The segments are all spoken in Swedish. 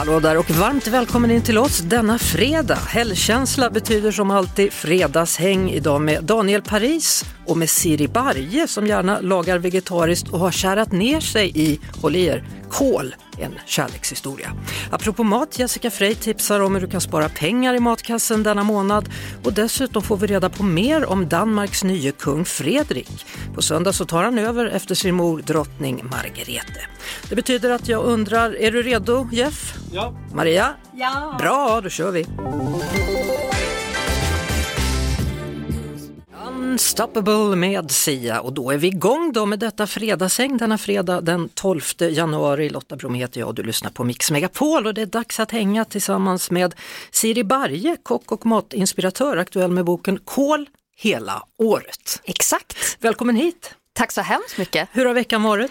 Hallå där och varmt välkommen in till oss denna fredag. Helgkänsla betyder som alltid fredagshäng idag med Daniel Paris och med Siri Barje som gärna lagar vegetariskt och har kärat ner sig i, håll i er, kål. En kärlekshistoria. Apropå mat, Jessica Frey tipsar om hur du kan spara pengar i matkassen denna månad och dessutom får vi reda på mer om Danmarks nye kung Fredrik. På söndag så tar han över efter sin mor drottning Margrethe. Det betyder att jag undrar, är du redo Jeff? Ja. Maria? Ja. Bra, då kör vi. Unstoppable med Sia och då är vi igång då med detta fredagshäng denna fredag den 12 januari. Lotta Bromé heter jag och du lyssnar på Mix Megapol och det är dags att hänga tillsammans med Siri Barje, kock och matinspiratör, aktuell med boken Kol hela året. Exakt. Välkommen hit! Tack så hemskt mycket. Hur har veckan varit?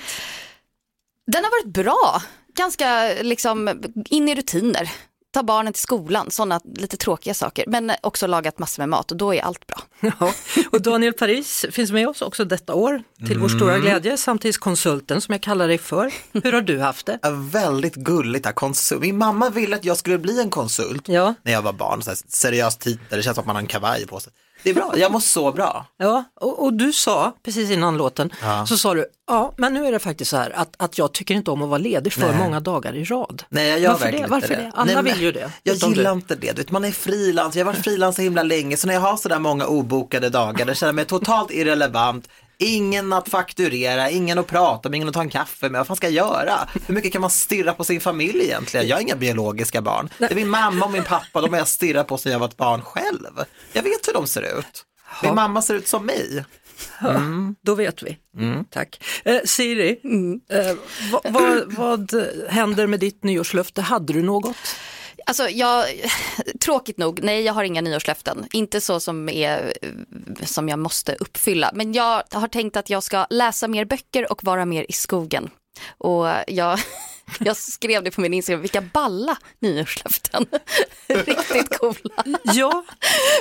Den har varit bra. Ganska liksom in i rutiner. Ta barnen till skolan, sådana lite tråkiga saker. Men också lagat massor med mat och då är allt bra. Ja, och Daniel Paris finns med oss också detta år till vår stora glädje, samtidskonsulten som jag kallar dig för. Hur har du haft det? Ja, Väldigt gulligt att konsult. Min mamma ville att jag skulle bli en konsult Ja. när jag var barn. Så här, seriös titel, det känns som att man har en kavaj på sig. Det är bra, jag mår så bra. Ja, och, och du sa precis innan låten, Ja. så sa du, ja men nu är det faktiskt så här att, att jag tycker inte om att vara ledig för Nej. många dagar i rad. Nej, jag gör Varför verkligen det? inte Varför det. det? Alla Nej, vill ju det. Jag gillar du. inte det. Du vet, man är frilans, jag har varit frilans så himla länge, så när jag har sådär många obokade dagar, det känner mig totalt irrelevant. Ingen att fakturera, ingen att prata med, ingen att ta en kaffe med. Vad fan ska jag göra? Hur mycket kan man stirra på sin familj egentligen? Jag har inga biologiska barn. Det är min mamma och min pappa, de har jag stirrat på sedan jag var ett barn själv. Jag vet hur de ser ut. Min mamma ser ut som mig. Då vet vi. Mm. Tack. Eh, Siri, eh, vad, vad, vad händer med ditt nyårslöfte? Hade du något? Alltså jag, tråkigt nog, nej jag har inga nyårslöften. Inte så som, är, som jag måste uppfylla. Men jag har tänkt att jag ska läsa mer böcker och vara mer i skogen. Och jag, jag skrev det på min Instagram, vilka balla nyårslöften. Riktigt coola. Ja,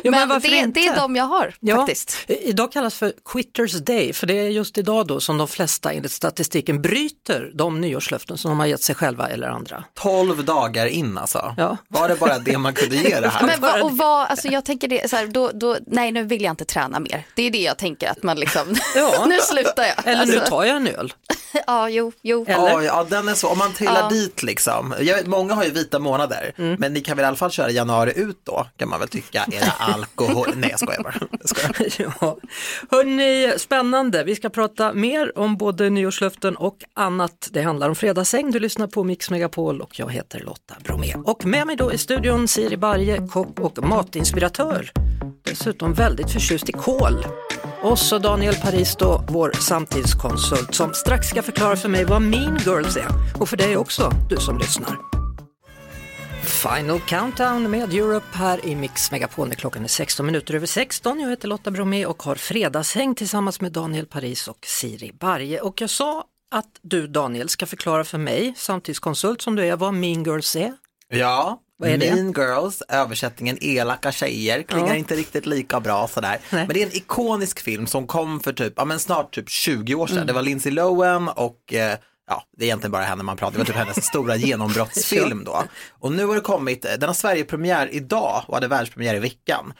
ja men varför det, inte? det är de jag har Ja, faktiskt. Idag kallas för Quitters Day, för det är just idag då som de flesta enligt statistiken bryter de nyårslöften som de har gett sig själva eller andra. 12 dagar in alltså. Ja. Var det bara det man kunde ge det här? Men vad, och vad, alltså jag tänker det, så här, då, då, nej nu vill jag inte träna mer. Det är det jag tänker att man liksom, Ja. nu slutar jag. Eller nu Alltså, tar jag en öl. Ja, jo, jo. Eller? Oj, ja, den är så, om man trillar Ja. dit liksom. Jag vet, många har ju vita månader, Mm. men ni kan väl i alla fall köra januari ut då, kan man väl tycka. Era alkohol, nej jag skojar bara. Jag skojar. Ja. Hörrni, spännande. Vi ska prata mer om både nyårslöften och annat. Det handlar om fredagsäng. Du lyssnar på Mix Megapol och jag heter Lotta Bromé. Och med mig då i studion Siri Barje, kock och matinspiratör. Dessutom väldigt förtjust i kål. Och så Daniel Paris då, vår samtidskonsult som strax ska förklara för mig vad Mean Girls är. Och för dig också, du som lyssnar. Final Countdown med Europe här i Mix Megapol klockan är 16 minuter över 16. Jag heter Lotta Bromé och har fredagshäng tillsammans med Daniel Paris och Siri Barje. Och jag sa att du Daniel ska förklara för mig, samtidskonsult som du är, vad Mean Girls är. Ja, vad är det? Mean Girls, översättningen elaka tjejer, klingar Ja. inte riktigt lika bra sådär. Nej. Men det är en ikonisk film som kom för typ, ja men snart typ 20 år sedan. Mm. Det var Lindsay Lohan och eh, ja, det är egentligen bara henne man pratar, det var typ hennes stora genombrottsfilm då. Och nu har det kommit, den har Sverige-premiär idag och hade världspremiär i veckan.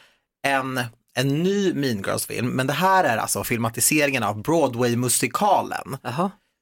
En, en ny Mean Girls-film, men det här är alltså filmatiseringen av Broadway-musikalen.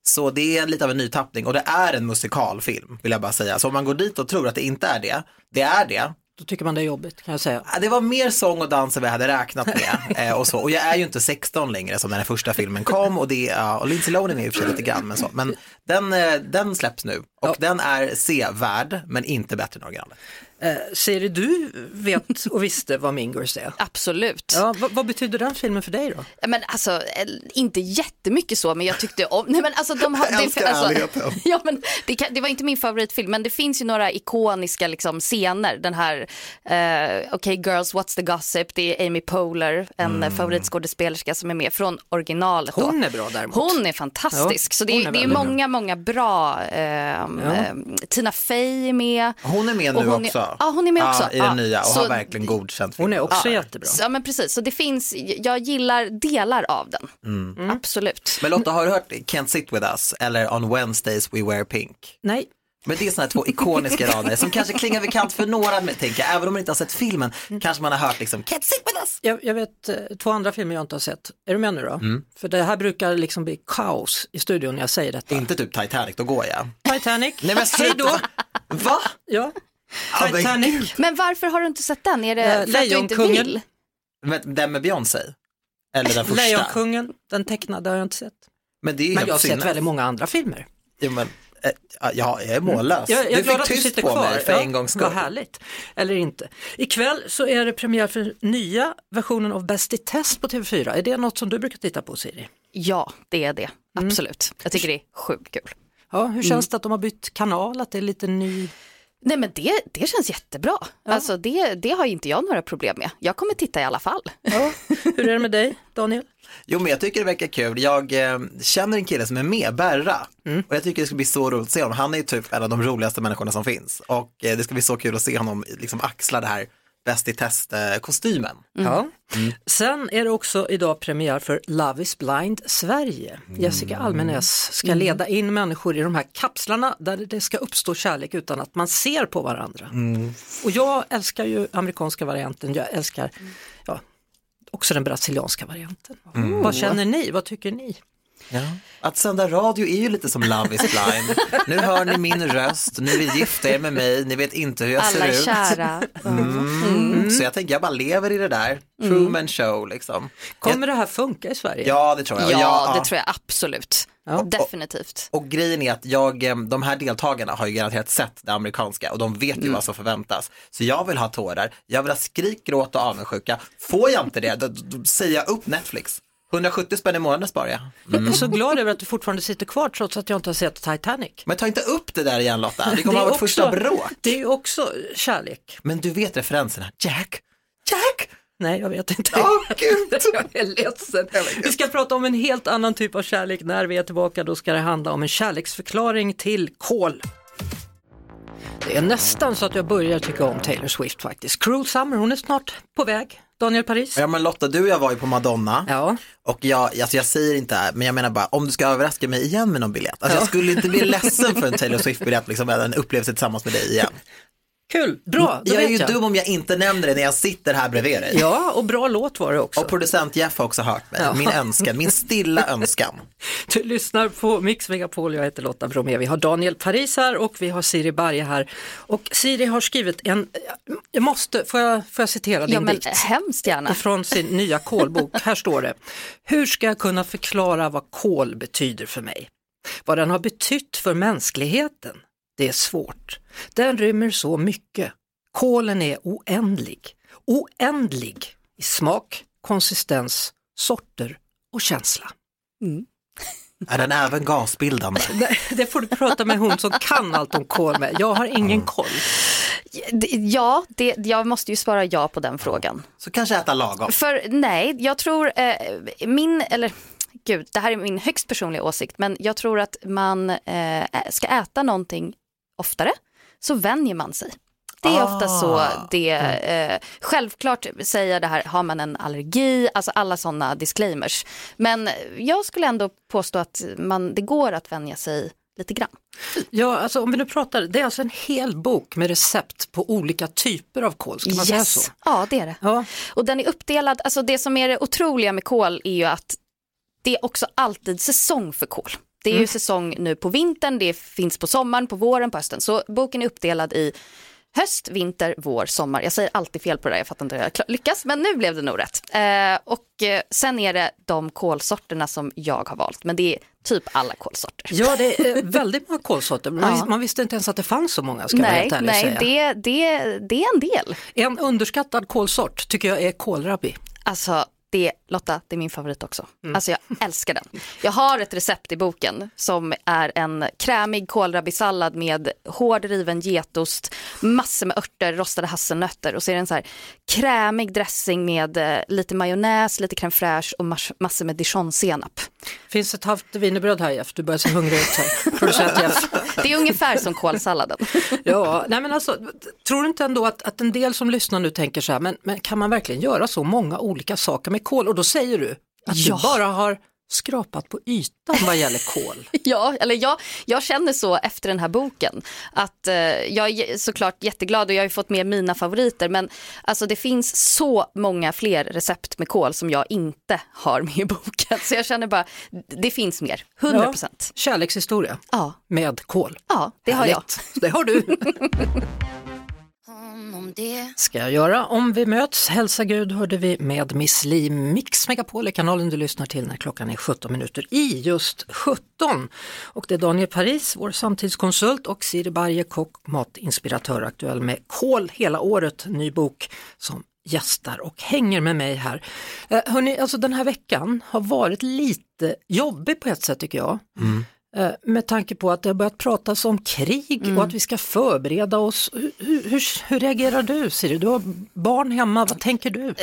Så det är lite av en ny tappning och det är en musikalfilm vill jag bara säga. Så om man går dit och tror att det inte är det, det är det. Då tycker man det är jobbigt kan jag säga. Det var mer sång och dans än vi hade räknat med. eh, och, så. och jag är ju inte 16 längre som när den första filmen kom och, det, och Lindsay Lohan är och för sig lite grann men så. Men den, eh, den släpps nu Och Ja. den är sevärd, men inte bättre än originalet. Eh, Siri, du vet och visste vad Mean Girls är. Absolut. Ja, vad, vad betyder den filmen för dig då? Men alltså, eh, inte jättemycket så, men jag tyckte om, nej men alltså de har, Jag älskar ärligheten. ja, men det, kan, det var inte min favoritfilm, men det finns ju några ikoniska liksom, scener, den här, eh, okay girls, what's the gossip, det är Amy Poehler, en mm. favoritskådespelerska som är med från originalet. Då. Hon är bra däremot. Hon är fantastisk, Ja, så det, är är det är många, många bra, ehm, ehm, Tina Fey är med. Hon är med nu hon är- också. ja, hon är med också. Ja, I den Ja, nya och så- har verkligen godkänt Hon är filmen. också Ja, jättebra. så- Ja men precis, så det finns, jag gillar delar av den. Mm. Absolut. Men Lotta, har du hört Can't sit with us eller On Wednesdays we wear pink? Nej, Men det är sådana här två ikoniska rader som kanske klingar bekant för några, tänker jag. Även om man inte har sett filmen kanske man har hört liksom Can't sit with us. jag, jag vet eh, två andra filmer jag inte har sett. Är du med nu då? Mm. För det här brukar liksom bli kaos i studion när jag säger detta. Inte typ Titanic, då går jag. Titanic, Nej men hej då! Va? Ja. Ja, men Titanic, Men varför har du inte sett den? Är det Eh, för att du inte vill? Men Den med Beyoncé? Eller den första? Lejonkungen, den tecknade har jag inte sett. Men det är Men jag har sett väldigt många andra filmer. Jo, men, ja, jag är mållös. Jag, jag du fick att du tyst sitter på kvar. mig för Ja, en gångs skull. Vad härligt. Eller inte. Ikväll så är det premiär för nya versionen av Bäst i test på TV4. Är det något som du brukar titta på Siri? Ja, det är det. Mm. Absolut. Jag tycker det är sjukt kul. Ja, hur känns det att de har bytt kanal, att det är lite ny? Nej men det, det känns jättebra. Alltså det, det har inte jag några problem med. Jag kommer titta i alla fall. Ja. Hur är det med dig, Daniel? Jo men jag tycker det verkar kul. Jag eh, känner en kille som är med, Berra. Mm. Och jag tycker det ska bli så roligt att se honom. Han är ju typ en av de roligaste människorna som finns. Och eh, det ska bli så kul att se honom liksom axla det här bäst i test-kostymen. Ja. Sen är det också idag premiär för Love is blind Sverige. Jessica Almenäs ska leda in människor i de här kapslarna där det ska uppstå kärlek utan att man ser på varandra. Och jag älskar ju amerikanska varianten, jag älskar ja, också den brasilianska varianten. Vad känner ni, vad tycker ni? Ja. Att sända radio är ju lite som Love is blind. nu hör ni min röst, ni vill gifta er med mig, ni vet inte hur jag Alla ser ut. kära. Mm. Så jag tänker jag bara lever i det där, Truman show liksom. Kommer det här funka i Sverige? Ja det tror jag. Och Ja, jag- det tror jag absolut. Ja. Definitivt. Och grejen är att jag, de här deltagarna har ju garanterat sett det amerikanska och de vet ju vad som förväntas. Så jag vill ha tårar, jag vill ha skrik, gråt och avundsjuka. Får jag inte det, då, då säger jag upp Netflix. 170 spänn i månaden sparar jag. Jag är så glad över att du fortfarande sitter kvar trots att jag inte har sett Titanic. Men ta inte upp det där igen Lotta, det kommer Det ha vårt också- första bråk. Det är också kärlek. Men du vet referenserna, Jack, Jack, Nej, jag vet inte. gud. Jag är ledsen. Vi ska prata om en helt annan typ av kärlek när vi är tillbaka. Då ska det handla om en kärleksförklaring till kol. Det är nästan så att jag börjar tycka om Taylor Swift faktiskt. Cruel Summer, hon är snart på väg. Daniel Paris? Ja men Lotta, du och jag var ju på Madonna. Ja. Och jag, alltså jag säger inte, men jag menar bara om du ska överraska mig igen med någon biljett. Alltså jag skulle inte bli ledsen för en Taylor Swift-biljett, liksom, en upplevelse tillsammans med dig igen. Kul, bra, då Jag är vet ju jag. dum om jag inte nämner det när jag sitter här bredvid dig. Ja, och bra låt var det också. Och producent Jeff har också hört mig, Ja. min önskan, min stilla önskan. Du lyssnar på Mix Megapol, jag heter Lotta Bromé. Vi har Daniel Paris här och vi har Siri Barje här. Och Siri har skrivit en, jag måste, får jag, får jag citera din Ja men dikt? hemskt gärna. Från sin nya kolbok. Här står det. Hur ska jag kunna förklara vad kol betyder för mig? Vad den har betytt för mänskligheten? Det är svårt. Den rymmer så mycket. Kolen är oändlig. Oändlig i smak, konsistens, sorter och känsla. Är den även gasbildande? Nej, det får du prata med hon som kan allt om kol med. Jag har ingen koll. Det- Ja, det, jag måste ju svara ja på den frågan. Så kanske äta lagom. För nej, jag tror eh, min, eller gud, det här är min högst personliga åsikt, men jag tror att man eh, ska äta någonting oftare så vänjer man sig. Det är ofta så det, eh, självklart säger det här, har man en allergi, alltså alla sådana disclaimers. Men jag skulle ändå påstå att man, det går att vänja sig lite grann. Ja, alltså om vi nu pratar, det är alltså en hel bok med recept på olika typer av kol, ska man säga så? Ja, det är det. Ja. Och den är uppdelad, alltså det som är det otroliga med kål är ju att det är också alltid säsong för kål. Det är Mm. ju säsong nu på vintern, det finns på sommaren, på våren, på hösten. Så boken är uppdelad i höst, vinter, vår, sommar. Jag säger alltid fel på det där, jag fattar inte hur jag lyckas, men nu blev det nog rätt. Eh, och eh, sen är det de kolsorterna som jag har valt, men det är typ alla kolsorter. Ja, det är väldigt många kolsorter. Man, Ja. man visste inte ens att det fanns så många, ska jag Nej, och nej det, det, det är en del. En underskattad kolsort tycker jag är kålrabi. Alltså, det, Lotta, det är min favorit också. Mm. Alltså jag älskar den. Jag har ett recept i boken som är en krämig kålrabisallad med hård riven getost, massor med örter, rostade hasselnötter och så är det en så här krämig dressing med eh, lite majonnäs, lite crème fraîche och mas- massor med dijonsenap. Finns ett halvt wienerbröd här Jeff, du börjar se hungrig ut här. Producent Jeff. Det är ungefär som kålsalladen. Ja, nej men alltså, tror du inte ändå att, att en del som lyssnar nu tänker så här, men, men kan man verkligen göra så många olika saker med kol? Och då säger du att Ja. du bara har skrapat på ytan vad gäller kol. Ja, eller jag, jag känner så efter den här boken. Att eh, jag är såklart jätteglad och jag har ju fått med mina favoriter. Men alltså det finns så många fler recept med kål som jag inte har med i boken. Så jag känner bara, det finns mer, 100 procent. Kärlekshistoria Ja. med kol. ja, det har jag. Härligt. Det har du. Ska jag göra. Om vi möts, hälsa Gud hörde vi med Miss Li. Mix Megapol är kanalen du lyssnar till när klockan är 17 minuter i just 17. Och det är Daniel Paris, vår samtidskonsult och Siri Barje, kock, matinspiratör, aktuell med Kol hela året, ny bok som gästar och hänger med mig här. Eh, hörni, alltså den här veckan har varit lite jobbig på ett sätt tycker jag. Eh, Med tanke på att det har börjat pratas om krig Mm. och att vi ska förbereda oss. Hur, hur, hur, reagerar du Siri? Du har barn hemma, vad tänker du?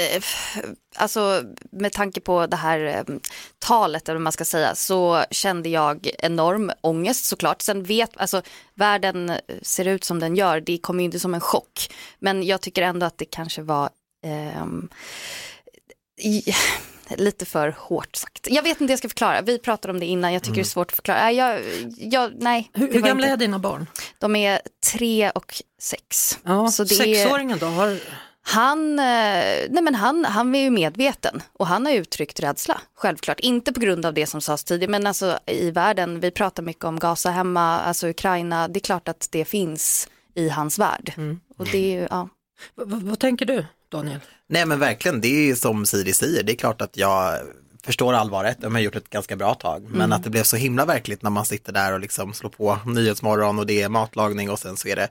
Alltså med tanke på det här eh, talet, eller vad man ska säga, så kände jag enorm ångest såklart. Sen vet, alltså världen ser ut som den gör, det kommer ju inte som en chock. Men jag tycker ändå att det kanske var ehm, i, lite för hårt sagt. Jag vet inte hur jag ska förklara, vi pratade om det innan, jag tycker det är svårt att förklara. Jag, jag, nej, Hur, hur gamla inte- är dina barn? De är tre och sex. Ja, Så det är- sexåringen då? Har, Han, eh, nej men han, han är ju medveten och han har uttryckt rädsla, självklart. Inte på grund av det som sades tidigare, men alltså i världen, vi pratar mycket om Gaza hemma, alltså Ukraina, det är klart att det finns i hans värld. Och det är ju, ja. vad, vad tänker du Daniel? Nej men verkligen, det är som Siri säger, det är klart att jag förstår allvaret, de har gjort ett ganska bra tag, men att det blev så himla verkligt när man sitter där och liksom slår på Nyhetsmorgon och det är matlagning och sen så är det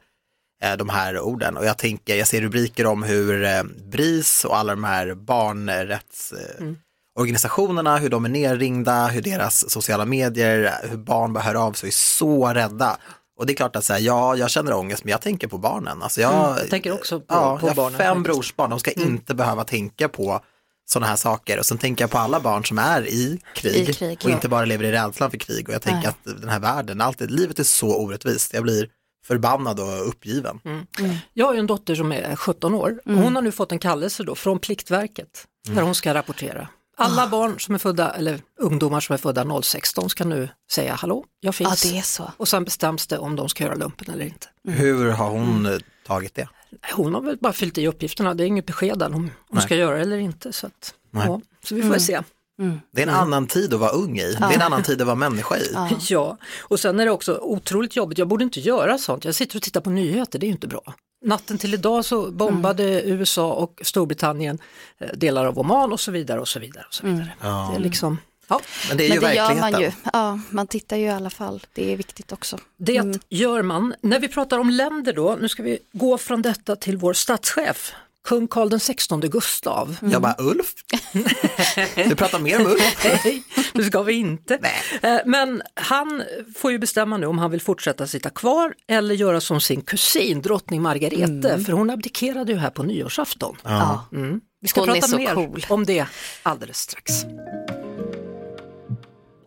eh, de här orden. Och jag tänker, jag ser rubriker om hur eh, BRIS och alla de här barnrättsorganisationerna, organisationerna, hur de är nerringda, hur deras sociala medier, hur barn bara hör av sig är så rädda. Och det är klart att säga, ja, jag känner ångest, men jag tänker på barnen. Alltså jag, Mm, jag tänker också på- ja, på jag har barnen fem faktiskt. brorsbarn, de ska inte behöva tänka på sådana här saker. Och sen tänker jag på alla barn som är i krig, I krig, och ja. inte bara lever i rädslan för krig. Och jag tänker Nej. att den här världen, alltid, livet är så orättvist. Jag blir förbannad och uppgiven. Jag har ju en dotter som är 17 år och hon har nu fått en kallelse då från Pliktverket där hon ska rapportera. Alla barn som är födda, eller ungdomar som är födda 06, de ska nu säga hallå, jag ja, finns. det är så. Och sen bestäms det om de ska göra lumpen eller inte. Hur har hon eh, tagit det? Hon har väl bara fyllt i uppgifterna, det är inget besked än om hon ska göra eller inte. Så, att, Nej. ja, så vi får se. Det är en annan tid att vara ung i, det är en annan tid att vara människa i. Ja, och sen är det också otroligt jobbigt, jag borde inte göra sånt, jag sitter och tittar på nyheter, det är ju inte bra. Natten till idag så bombade USA och Storbritannien eh, delar av Oman och så vidare och så vidare. Och så vidare. Det är liksom, ja. Men det är Men ju det gör man ju. Ja, man tittar ju i alla fall. Det är viktigt också. Det gör man. När vi pratar om länder då, nu ska vi gå från detta till vår statschef, kung den 16 Gustav. Jag bara, Ulf? du pratar mer om Ulf? Nej, det ska vi inte. Eh, Men han får ju bestämma nu om han vill fortsätta sitta kvar eller göra som sin kusin drottning Margarete, för hon abdikerade ju här på nyårsafton. Ja. Mm. Vi ska Hon prata mer cool. om det alldeles strax.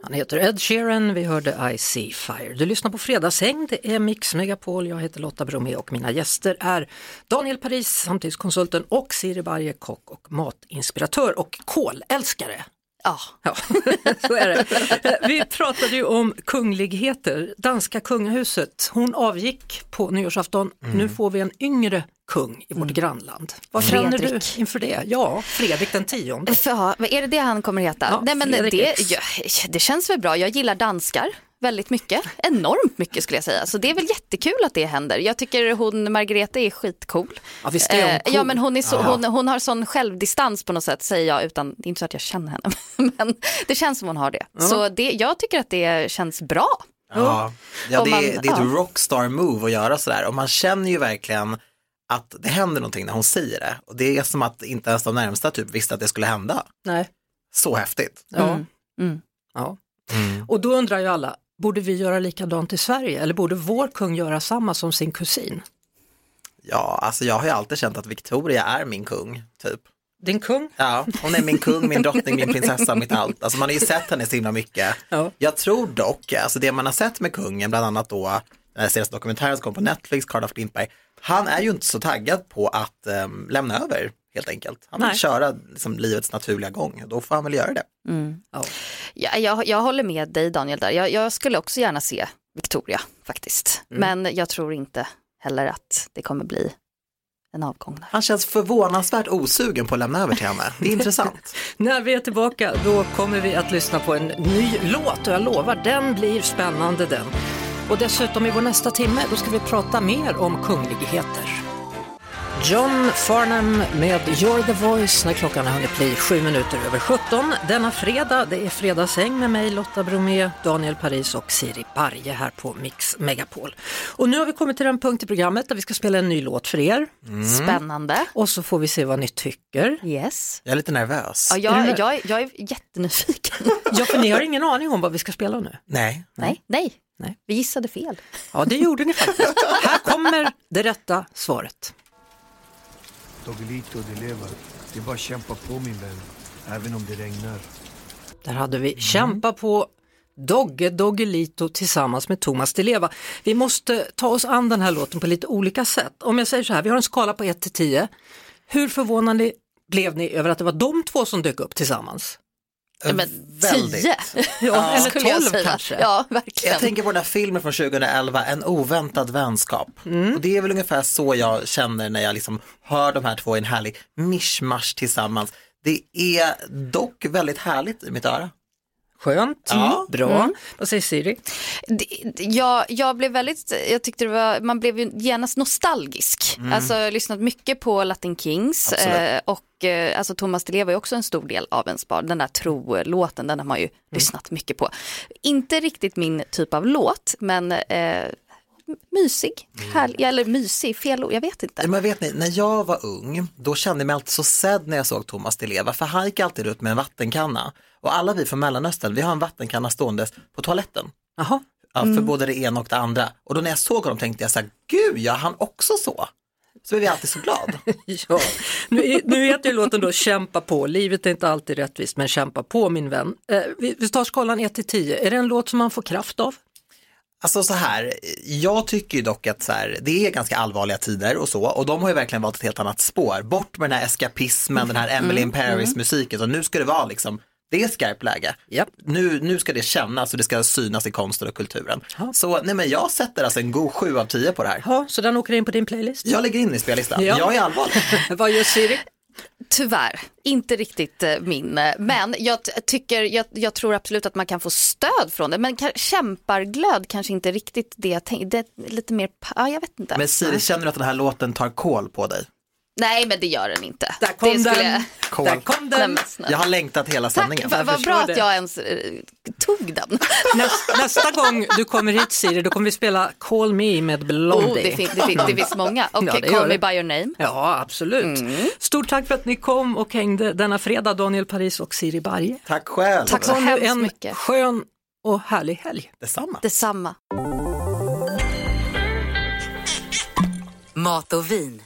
Han heter Ed Sheeran, vi hörde I see fire. Du lyssnar på Fredagshäng, det är Mix Megapol, jag heter Lotta Bromé och mina gäster är Daniel Paris, samtidskonsulten och Siri Barje, kock och matinspiratör och kolälskare. Ja. Ja, så är det. Vi pratade ju om kungligheter. Danska kungahuset, hon avgick på nyårsafton. Nu får vi en yngre kung i vårt grannland. Vad känner du inför det? Ja, Fredrik den tionde. För, är det det han kommer heta? Ja, Nej, men Fredrik det, ja, det känns väl bra. Jag gillar danskar väldigt mycket, enormt mycket skulle jag säga. Så det är väl jättekul att det händer. Jag tycker hon Margareta är skitcool. Ja, visst är hon Eh, cool. Ja men hon, är så, hon, hon har sån självdistans på något sätt säger jag utan, det är inte så att jag känner henne. Men det känns som hon har det. Så det, jag tycker att det känns bra. Ja, ja det, är, man- det är ett ja. rockstar move att göra sådär och man känner ju verkligen att det händer någonting när hon säger det. Och det är som att inte ens de närmsta typ visste att det skulle hända. Nej. Så häftigt. Ja. Mm. Ja. Och då undrar ju alla, borde vi göra likadant i Sverige eller borde vår kung göra samma som sin kusin? Ja, alltså jag har ju alltid känt att Victoria är min kung, typ. Din kung? Ja, hon är min kung, min drottning, min prinsessa, mitt allt. Alltså man har ju sett henne så himla mycket. Ja. Jag tror dock, alltså det man har sett med kungen, bland annat då den här senaste dokumentären som kom på Netflix, Karl af Klintberg, han är ju inte så taggad på att ehm, lämna över helt enkelt. Han vill Nej. köra liksom, livets naturliga gång, då får han väl göra det. Ja, jag, jag håller med dig Daniel där. Jag, jag skulle också gärna se Victoria faktiskt. Men jag tror inte heller att det kommer bli en avgång där. Han känns förvånansvärt osugen på att lämna över till henne. Det är intressant. När vi är tillbaka då kommer vi att lyssna på en ny låt och jag lovar den blir spännande den. Och dessutom i vår nästa timme då ska vi prata mer om kungligheter. John Farnham med You're the voice när klockan har hunnit bli sju minuter över 17. Denna fredag, det är fredagshäng med mig Lotta Bromé, Daniel Paris och Siri Barje här på Mix Megapol. Och nu har vi kommit till den punkt i programmet där vi ska spela en ny låt för er Spännande. och så får vi se vad ni tycker. Yes. Jag är lite nervös. Ja, Är jag, jag, jag är jättenyfiken. Ja, för ni har ingen aning om vad vi ska spela nu. Nej. nej, nej, Nej. Vi gissade fel. Ja, det gjorde ni faktiskt. Här kommer det rätta svaret. Doggelito, det lever. Det är bara att kämpa på min vän, även om det regnar. Där hade vi Kämpa på Dogge Doggelito tillsammans med Thomas Di Leva. Vi måste ta oss an den här låten på lite olika sätt. Om jag säger så här, vi har en skala på 1 till 10. Hur förvånade blev ni över att det var de två som dök upp tillsammans? Men Väldigt. tio. Ja, eller skulle jag 12 säga. kanske. Ja, verkligen. Jag tänker på den här filmen från 2011, En oväntad vänskap. Och det är väl ungefär så jag känner när jag liksom hör de här två i en härlig mischmasch tillsammans. Det är dock väldigt härligt i mitt öra. Skönt, Ja. bra. Vad säger Siri? Jag, jag blev väldigt, jag tyckte det var, man blev ju genast nostalgisk. Alltså jag har lyssnat mycket på Latin Kings Absolut. eh, och eh, alltså Thomas Di Leva är också en stor del av en spar. Den där tro-låten, den har man ju lyssnat mycket på. Inte riktigt min typ av låt, men eh, mysig, härlig, eller mysig, fel ord, jag vet inte. Men vet ni, när jag var ung, då kände jag mig alltid så sedd när jag såg Thomas Di Leva, för han gick alltid ut med en vattenkanna. Och alla vi från Mellanöstern, vi har en vattenkanna ståendes på toaletten. Jaha, Ja, för både det ena och det andra. Och då när jag såg honom tänkte jag så här, gud, gör han också så? Så blev jag alltid så glad. ja. Nu, är- nu heter ju låten då Kämpa på, livet är inte alltid rättvist men kämpa på min vän. Eh, vi, vi tar skalan 1 till 10, är det en låt som man får kraft av? Alltså så här, jag tycker ju dock att så här, det är ganska allvarliga tider och så och de har ju verkligen valt ett helt annat spår. Bort med den här eskapismen, den här Emily in Paris musiken och nu ska det vara liksom, det är skarpt läge. Japp. Nu, nu ska det kännas och det ska synas i konsten och kulturen. Så nej men jag sätter alltså en god 7 av 10 på det här. Ja, så den åker in på din playlist? Jag lägger in i spellistan, Ja. jag är allvarlig. Vad gör Siri? Tyvärr, inte riktigt eh, min. eh, Men jag tycker, jag, jag tror absolut att man kan få stöd från det. Men kämparglöd kanske inte riktigt det jag tänkte. Det är lite mer, ja, jag vet inte. Men Siri, känner du att den här låten tar koll på dig? Nej, men det gör den inte. Där kom det skulle den! jag- Cool. Där kom den! Jag har längtat hela Tack, sändningen. vad vad bra det. att jag ens eh, tog den. Nästa, nästa gång du kommer hit Siri, då kommer vi spela Call Me med Blondie. Oh, det, fin- det, fin- det finns många. Okej, Ja, call me by your name. Ja, absolut. Stort tack för att ni kom och hängde denna fredag, Daniel Paris och Siri Barje. Tack själv. Tack så hemskt en mycket. skön och härlig helg. Detsamma. Detsamma. Mat och vin.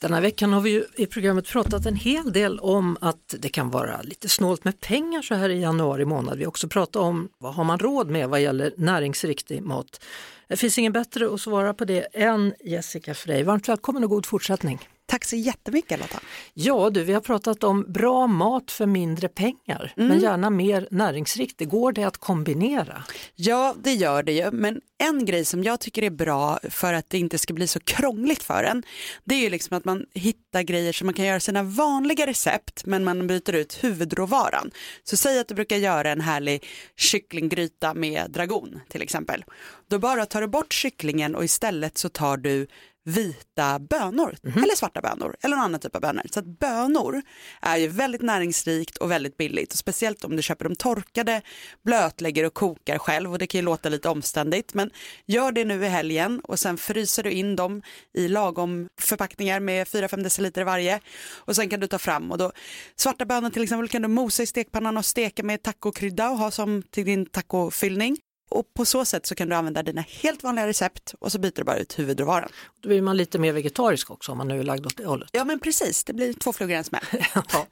Den här veckan har vi ju i programmet pratat en hel del om att det kan vara lite snålt med pengar så här i januari månad. Vi har också pratat om vad har man råd med vad gäller näringsriktig mat. Det finns ingen bättre att svara på det än Jessica Frey. Varmt välkommen och god fortsättning. Tack så jättemycket Lotta. Ja du, vi har pratat om bra mat för mindre pengar, Mm. men gärna mer näringsriktig. Går det att kombinera? Ja, det gör det ju. Men en grej som jag tycker är bra för att det inte ska bli så krångligt för en, det är ju liksom att man hittar grejer som man kan göra sina vanliga recept, men man byter ut huvudråvaran. Så säg att du brukar göra en härlig kycklinggryta med dragon till exempel. Då bara tar du bort kycklingen och istället så tar du vita bönor eller svarta bönor eller någon annan typ av bönor. Så att bönor är ju väldigt näringsrikt och väldigt billigt och speciellt om du köper dem torkade, blötlägger och kokar själv och det kan ju låta lite omständigt men gör det nu i helgen och sen fryser du in dem i lagom förpackningar med 4-5 deciliter varje och sen kan du ta fram och då svarta bönor till exempel kan du mosa i stekpannan och steka med tacokrydda och ha som till din tacofyllning. Och på så sätt så kan du använda dina helt vanliga recept och så byter du bara ut huvudråvaran. Då blir man lite mer vegetarisk också om man nu är lagd åt det hållet. Ja men precis, det blir två flugor i en smäll. Ja.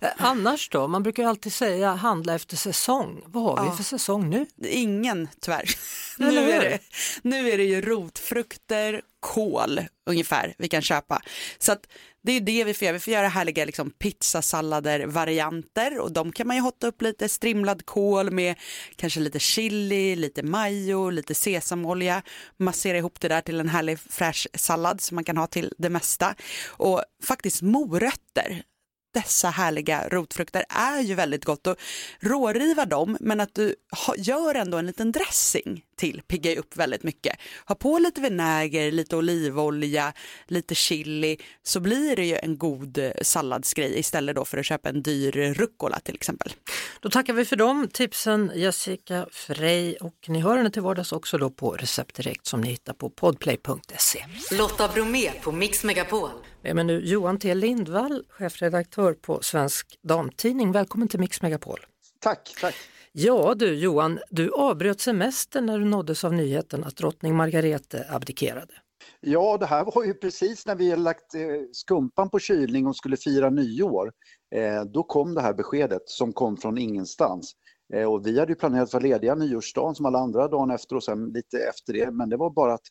Eh, Annars då, man brukar ju alltid säga handla efter säsong. Vad har Ja. vi för säsong nu? Ingen tyvärr. Nu är, det, nu är det ju rotfrukter, kål ungefär vi kan köpa. Så att det är det vi får göra. Vi får göra härliga liksom, pizzasallader varianter och de kan man ju hotta upp lite strimlad kål med kanske lite chili, lite majo, lite sesamolja. Massera ihop det där till en härlig fräsch sallad som man kan ha till det mesta. Och faktiskt morötter dessa härliga rotfrukter är ju väldigt gott och råriva dem men att du gör ändå en liten dressing till piggar ju upp väldigt mycket. Ha på lite vinäger, lite olivolja, lite chili så blir det ju en god salladsgrej istället då för att köpa en dyr rucola till exempel. Då tackar vi för de tipsen Jessica Frey och ni hör henne till vardags också då på Recept Direkt som ni hittar på podplay.se. Lotta Bromé på Mix Megapol. Med mig nu Johan T Lindvall, chefredaktör på Svensk Damtidning. Välkommen till Mix Megapol. Tack, tack. Ja du Johan, du avbröt semestern när du nåddes av nyheten att drottning Margarete abdikerade. Ja, det här var ju precis när vi hade lagt eh, skumpan på kylning och skulle fira nyår. Eh, då kom det här beskedet som kom från ingenstans. Eh, och vi hade ju planerat vara lediga nyårsdagen som alla andra dagen efter och sen lite efter det. Men det var bara att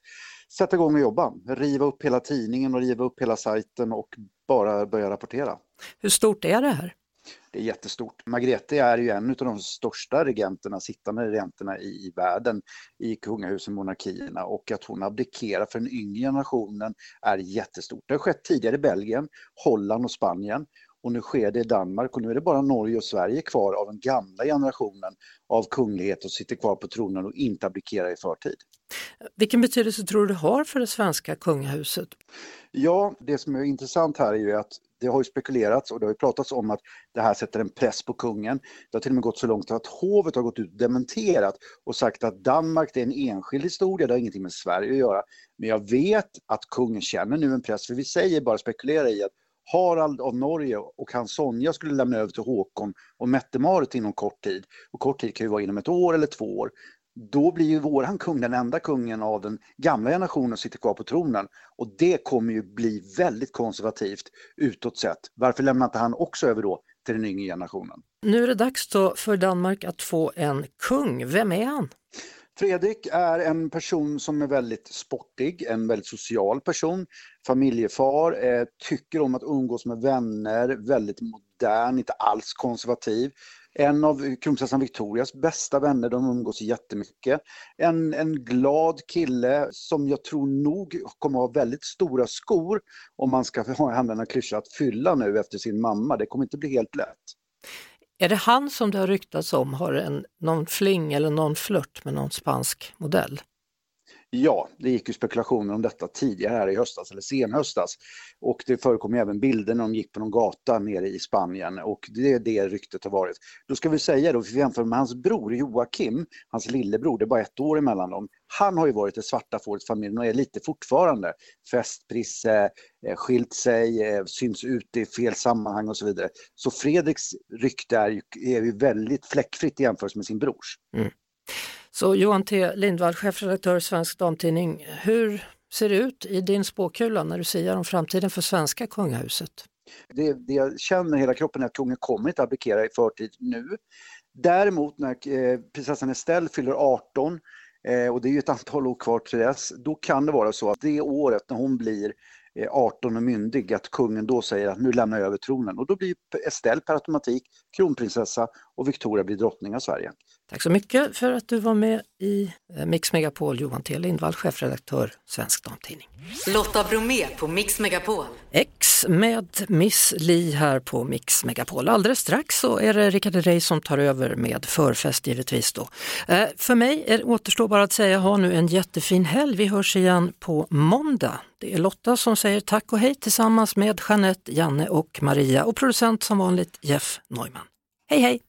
sätta igång och jobba. Riva upp hela tidningen och riva upp hela sajten och bara börja rapportera. Hur stort är det här? Det är jättestort. Margrethe är ju en av de största regenterna, sittande regenterna i, i världen i kungahusen, monarkierna och att hon abdikerar för den yngre generationen är jättestort. Det har skett tidigare i Belgien, Holland och Spanien och nu sker det i Danmark och nu är det bara Norge och Sverige kvar av den gamla generationen av kunglighet och sitter kvar på tronen och inte abdikerar i förtid. Vilken betydelse tror du det har för det svenska kungahuset? Ja, det som är intressant här är ju att det har ju spekulerats och det har ju pratats om att det här sätter en press på kungen. Det har till och med gått så långt att hovet har gått ut och dementerat och sagt att Danmark är en enskild historia, det har ingenting med Sverige att göra. Men jag vet att kungen känner nu en press, för vi säger bara spekulera i att Harald av Norge och hans Sonja skulle lämna över till Håkon och Mette-Marit inom kort tid. Och kort tid kan ju vara inom ett år eller två år då blir ju våran kung den enda kungen av den gamla generationen som sitter kvar på tronen. Och det kommer ju bli väldigt konservativt utåt sett. Varför lämnar inte han också över då till den yngre generationen? Nu är det dags då för Danmark att få en kung. Vem är han? Fredrik är en person som är väldigt sportig, en väldigt social person, familjefar, eh, tycker om att umgås med vänner, väldigt modern, inte alls konservativ. En av kronprinsessan Victorias bästa vänner, de umgås jättemycket. En, en glad kille som jag tror nog kommer ha väldigt stora skor om man ska använda använda klyscha att fylla nu efter sin mamma. Det kommer inte bli helt lätt. Är det han som det har ryktats om har en, någon fling eller någon flört med någon spansk modell? Ja, det gick ju spekulationer om detta tidigare här i höstas, eller senhöstas. Och det förekom även bilder när de gick på någon gata nere i Spanien och det är det ryktet har varit. Då ska vi säga då, för vi jämför med hans bror Joakim, hans lillebror, det är bara ett år emellan dem. Han har ju varit det svarta fåret i familjen och är lite fortfarande. Festprisse, eh, skilt sig, eh, syns ute i fel sammanhang och så vidare. Så Fredriks rykte är ju, är ju väldigt fläckfritt i jämförelse med sin brors. Mm. Så Johan T Lindvall, chefredaktör Svensk Damtidning. Hur ser det ut i din spåkula när du säger om framtiden för svenska kungahuset? Det, det jag känner i hela kroppen är att kungen kommer inte abdikera i förtid nu. Däremot när eh, prinsessan Estelle fyller 18 eh, Eh, och det är ju ett antal år kvar till dess, då kan det vara så att det året när hon blir eh, 18 och myndig, att kungen då säger att nu lämnar jag över tronen. Och då blir Estelle per automatik kronprinsessa och Victoria blir drottning av Sverige. Tack så mycket för att du var med i eh, Mix Megapol, Johan T Lindvall, chefredaktör Svensk Damtidning. Lotta Bromé på Mix Megapol. X med Miss Li här på Mix Megapol. Alldeles strax så är det Rickard Herrey som tar över med förfest givetvis då. Eh, för mig är, återstår bara att säga ha nu en jättefin helg. Vi hörs igen på måndag. Det är Lotta som säger tack och hej tillsammans med Jeanette, Janne och Maria och producent som vanligt Jeff Neumann. Hej hej!